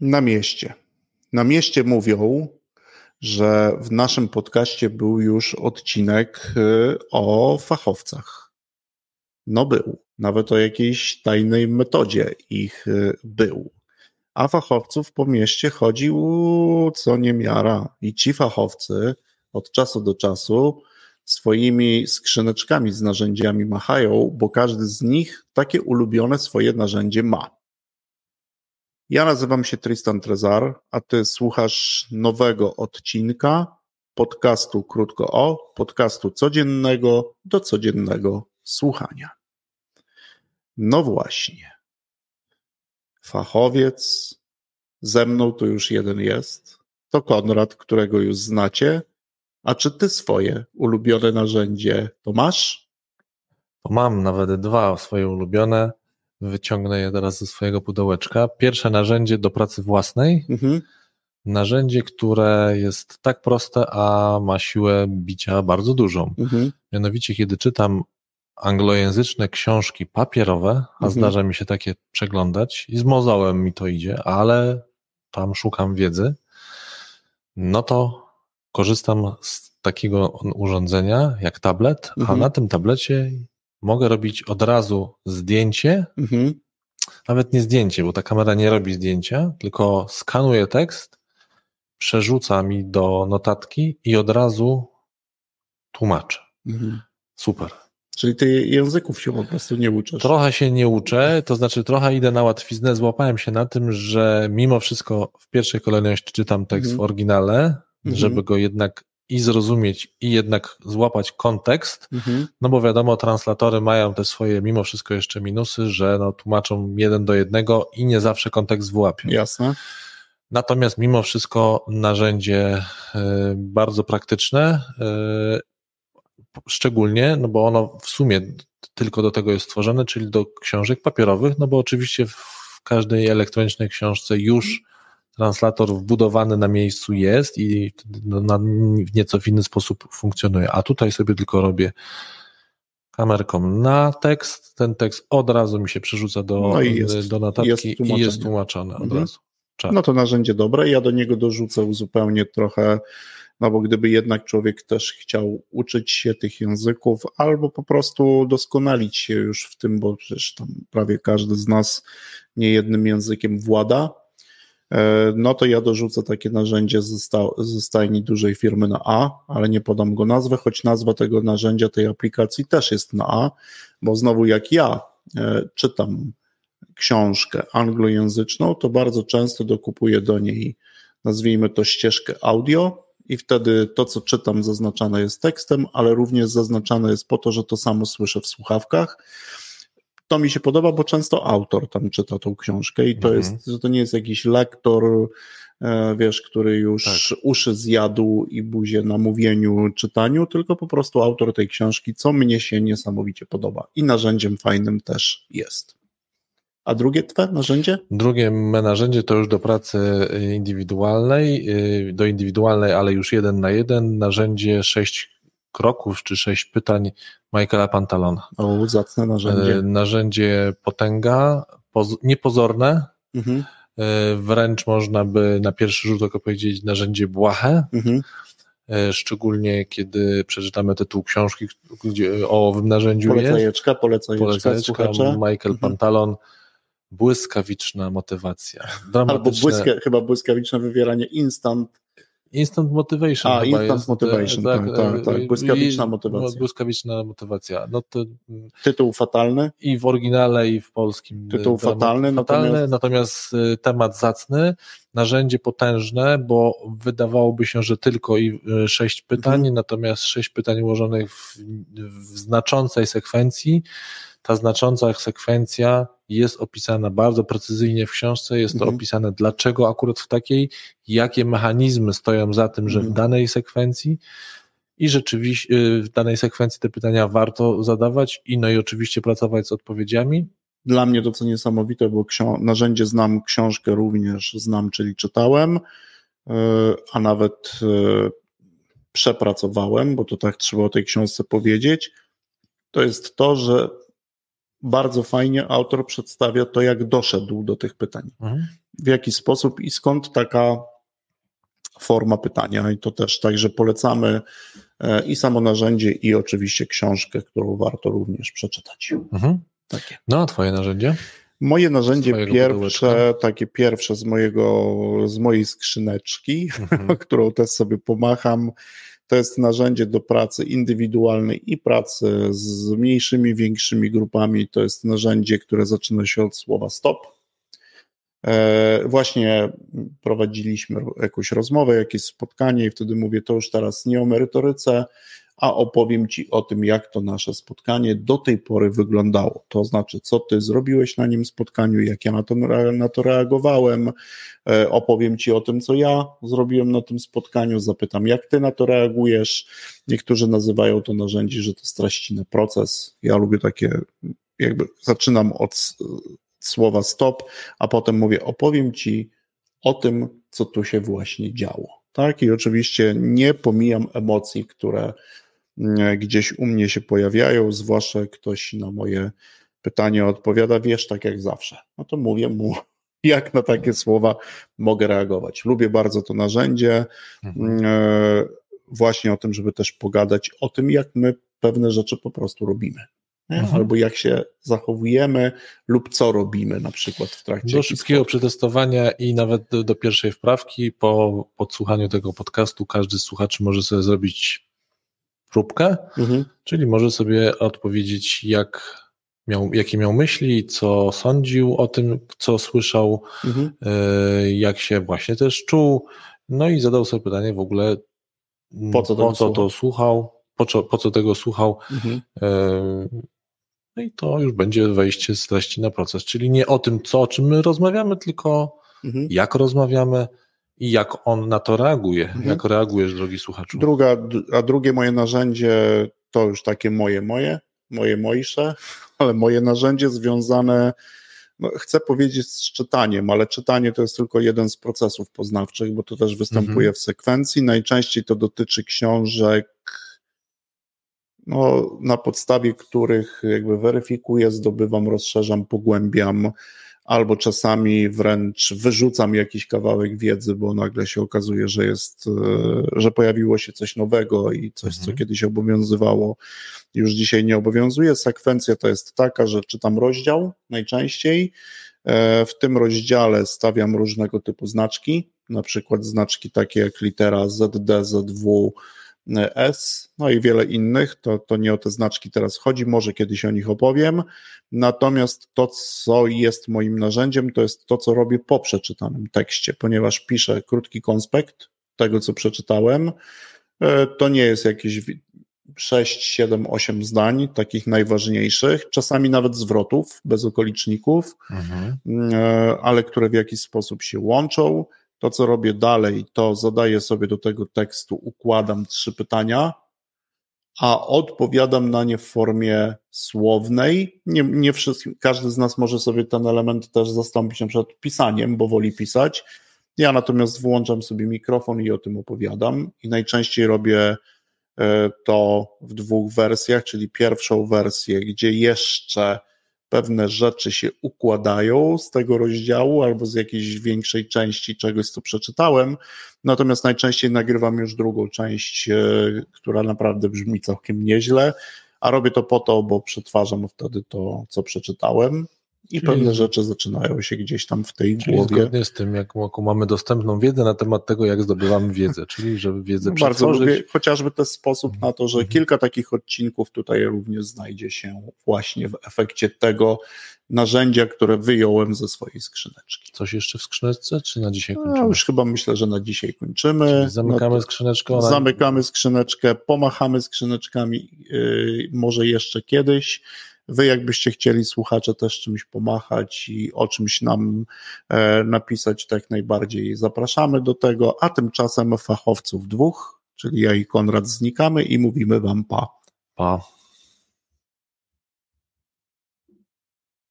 Na mieście. Na mieście mówią, że w naszym podcaście był już odcinek y, o fachowcach. No był. Nawet o jakiejś tajnej metodzie ich y, był. A fachowców po mieście chodził co niemiara. I ci fachowcy od czasu do czasu swoimi skrzyneczkami z narzędziami machają, bo każdy z nich takie ulubione swoje narzędzie ma. Ja nazywam się Tristan Trezar, a ty słuchasz nowego odcinka podcastu Krótko o, podcastu codziennego do codziennego słuchania. No właśnie. Fachowiec, ze mną tu już jeden jest. To Konrad, którego już znacie. A czy ty swoje ulubione narzędzie to masz? To mam nawet dwa swoje ulubione. Wyciągnę je teraz ze swojego pudełeczka. Pierwsze narzędzie do pracy własnej. Mhm. Narzędzie, które jest tak proste, a ma siłę bicia bardzo dużą. Mhm. Mianowicie, kiedy czytam anglojęzyczne książki papierowe, a mhm. zdarza mi się takie przeglądać i z mozołem mi to idzie, ale tam szukam wiedzy, no to korzystam z takiego urządzenia jak tablet, mhm. a na tym tablecie mogę robić od razu zdjęcie, mhm. nawet nie zdjęcie, bo ta kamera nie robi zdjęcia, tylko skanuje tekst, przerzuca mi do notatki i od razu tłumaczy. Mhm. Super. Czyli ty języków się po prostu nie uczysz? Trochę się nie uczę, to znaczy trochę idę na łatwiznę. Złapałem się na tym, że mimo wszystko w pierwszej kolejności czytam tekst mhm. w oryginale, żeby mhm. go jednak i zrozumieć, i jednak złapać kontekst, mhm. no bo wiadomo, translatory mają te swoje mimo wszystko jeszcze minusy, że no, tłumaczą jeden do jednego i nie zawsze kontekst wyłapią. Jasne. Natomiast mimo wszystko narzędzie y, bardzo praktyczne, y, szczególnie, no bo ono w sumie tylko do tego jest stworzone, czyli do książek papierowych, no bo oczywiście w każdej elektronicznej książce już translator wbudowany na miejscu jest i no, na, w nieco w inny sposób funkcjonuje. A tutaj sobie tylko robię kamerką na tekst, ten tekst od razu mi się przerzuca do, no jest, do notatki jest i jest tłumaczone od mhm. razu. Czar. No to narzędzie dobre, ja do niego dorzucę zupełnie trochę, no bo gdyby jednak człowiek też chciał uczyć się tych języków albo po prostu doskonalić się już w tym, bo przecież tam prawie każdy z nas niejednym językiem włada, no to ja dorzucę takie narzędzie ze, sta- ze stajni dużej firmy na A, ale nie podam go nazwę, choć nazwa tego narzędzia, tej aplikacji też jest na A, bo znowu jak ja e, czytam książkę anglojęzyczną, to bardzo często dokupuję do niej, nazwijmy to ścieżkę audio, i wtedy to, co czytam, zaznaczane jest tekstem, ale również zaznaczane jest po to, że to samo słyszę w słuchawkach to mi się podoba, bo często autor tam czyta tą książkę i to mhm. jest, że to nie jest jakiś lektor, e, wiesz, który już tak. uszy zjadł i buzie na mówieniu, czytaniu, tylko po prostu autor tej książki, co mnie się niesamowicie podoba. I narzędziem fajnym też jest. A drugie twoje narzędzie? Drugie narzędzie to już do pracy indywidualnej, y, do indywidualnej, ale już jeden na jeden, narzędzie 6 kroków czy sześć pytań Michaela Pantalona. O, zacne narzędzie. E, narzędzie potęga, poz, niepozorne, mhm. E, wręcz można by na pierwszy rzut oka powiedzieć narzędzie błahe, mhm. E, szczególnie kiedy przeczytamy tytuł książki, gdzie o owym narzędziu polecajeczka, jest. Polecajeczka, polecajeczka. Michael mhm. Pantalon, błyskawiczna motywacja. Albo błyska, chyba błyskawiczne wywieranie instant Instant Motivation. A, Instant jest, Motivation, tak, tak, tak, tak. Błyskawiczna motywacja. Błyskawiczna motywacja. No to, Tytuł fatalny. I w oryginale, i w polskim. Tytuł fatalny. fatalny natomiast... natomiast temat zacny, narzędzie potężne, bo wydawałoby się, że tylko i sześć pytań, mhm. natomiast sześć pytań ułożonych w, w znaczącej sekwencji. Ta znacząca sekwencja jest opisana bardzo precyzyjnie w książce, jest to mhm. opisane dlaczego akurat w takiej, jakie mechanizmy stoją za tym, że w mhm. danej sekwencji i rzeczywiście y, w danej sekwencji te pytania warto zadawać i no i oczywiście pracować z odpowiedziami. Dla mnie to co niesamowite, bo narzędzie znam, książkę również znam, czyli czytałem, y, a nawet y, przepracowałem, bo to tak trzeba o tej książce powiedzieć. To jest to, że bardzo fajnie autor przedstawia to, jak doszedł do tych pytań. Mhm. W jaki sposób i skąd taka forma pytania. I to też także polecamy e, i samo narzędzie, i oczywiście książkę, którą warto również przeczytać. Mhm. Takie. No, a twoje narzędzie? Moje narzędzie pierwsze, takie pierwsze z mojego, z mojej skrzyneczki, mhm. którą też sobie pomacham, to jest narzędzie do pracy indywidualnej i pracy z mniejszymi, większymi grupami. To jest narzędzie, które zaczyna się od słowa stop. E, właśnie prowadziliśmy jakąś rozmowę, jakieś spotkanie, i wtedy mówię: To już teraz nie o merytoryce, a opowiem Ci o tym, jak to nasze spotkanie do tej pory wyglądało. To znaczy, co Ty zrobiłeś na nim spotkaniu, jak ja na to, na to reagowałem. E, opowiem Ci o tym, co ja zrobiłem na tym spotkaniu, zapytam, jak Ty na to reagujesz. Niektórzy nazywają to narzędzie, że to straściny proces. Ja lubię takie, jakby zaczynam od słowa stop, a potem mówię, opowiem Ci o tym, co tu się właśnie działo. Tak, i oczywiście nie pomijam emocji, które gdzieś u mnie się pojawiają, zwłaszcza ktoś na moje pytanie odpowiada, wiesz, tak jak zawsze. No to mówię mu, jak na takie słowa mogę reagować. Lubię bardzo to narzędzie, mhm. E, właśnie o tym, żeby też pogadać o tym, jak my pewne rzeczy po prostu robimy. Mhm. albo jak się zachowujemy lub co robimy na przykład w trakcie. Do szybkiego przetestowania i nawet do, do, pierwszej wprawki po podsłuchaniu tego podcastu każdy z słuchaczy może sobie zrobić próbkę, mhm. czyli może sobie odpowiedzieć jak miał, jakie miał myśli, co sądził o tym, co słyszał, mhm. y, jak się właśnie też czuł, no i zadał sobie pytanie w ogóle po co, po co to słuchał, po co, po co tego słuchał, mhm. y, no i to już będzie wejście z treści na proces, czyli nie o tym, co, o czym my rozmawiamy, tylko mhm. jak rozmawiamy i jak on na to reaguje. Mhm. Jak reagujesz, drogi słuchaczu? Druga, a drugie moje narzędzie to już takie moje, moje, moje mojsze, ale moje narzędzie związane, no chcę powiedzieć z czytaniem, ale czytanie to jest tylko jeden z procesów poznawczych, bo to też występuje mhm. w sekwencji. Najczęściej to dotyczy książek no, na podstawie których jakby weryfikuję, zdobywam, rozszerzam, pogłębiam, albo czasami wręcz wyrzucam jakiś kawałek wiedzy, bo nagle się okazuje, że jest, e, że pojawiło się coś nowego i coś, mhm. co kiedyś obowiązywało, już dzisiaj nie obowiązuje. Sekwencja to jest taka, że czytam rozdział najczęściej. E, w tym rozdziale stawiam różnego typu znaczki, na przykład znaczki takie jak litera ZD, ZW, S, no i wiele innych. To, to nie o te znaczki teraz chodzi, może kiedyś o nich opowiem. Natomiast to, co jest moim narzędziem, to jest to, co robię po przeczytanym tekście, ponieważ piszę krótki konspekt tego, co przeczytałem. E, to nie jest jakieś 6, 7, 8 zdań, takich najważniejszych, czasami nawet zwrotów bez okoliczników, mhm. E, ale które w jakiś sposób się łączą. To, co robię dalej, to zadaję sobie do tego tekstu, układam trzy pytania, a odpowiadam na nie w formie słownej. Nie, nie wszystkim, każdy z nas może sobie ten element też zastąpić na przykład pisaniem, bo woli pisać. Ja natomiast włączam sobie mikrofon i o tym opowiadam i najczęściej robię e, to w dwóch wersjach, czyli pierwszą wersję, gdzie jeszcze pewne rzeczy się układają z tego rozdziału albo z jakiejś większej części czegoś, co przeczytałem. Natomiast najczęściej nagrywam już drugą część, e, która naprawdę brzmi całkiem nieźle, a robię to po to, bo przetwarzam wtedy to, co przeczytałem. I Czyli... pewne rzeczy zaczynają się gdzieś tam w tej czyli głowie. Zgodnie z tym, jak mamy dostępną wiedzę na temat tego, jak zdobywamy wiedzę, czyli żeby wiedzę no Bardzo lubię chociażby ten sposób na to, że mhm. kilka takich odcinków tutaj również znajdzie się właśnie w efekcie tego narzędzia, które wyjąłem ze swojej skrzyneczki. Coś jeszcze w skrzyneczce, czy na dzisiaj kończymy? No, już chyba myślę, że na dzisiaj kończymy. Czyli zamykamy no skrzyneczkę. Zamykamy skrzyneczkę, pomachamy skrzyneczkami, yy, może jeszcze kiedyś. Wy, jakbyście chcieli, słuchacze, też czymś pomachać i o czymś nam e, napisać, tak najbardziej zapraszamy do tego. A tymczasem fachowców dwóch, czyli ja i Konrad, znikamy i mówimy Wam pa. Pa.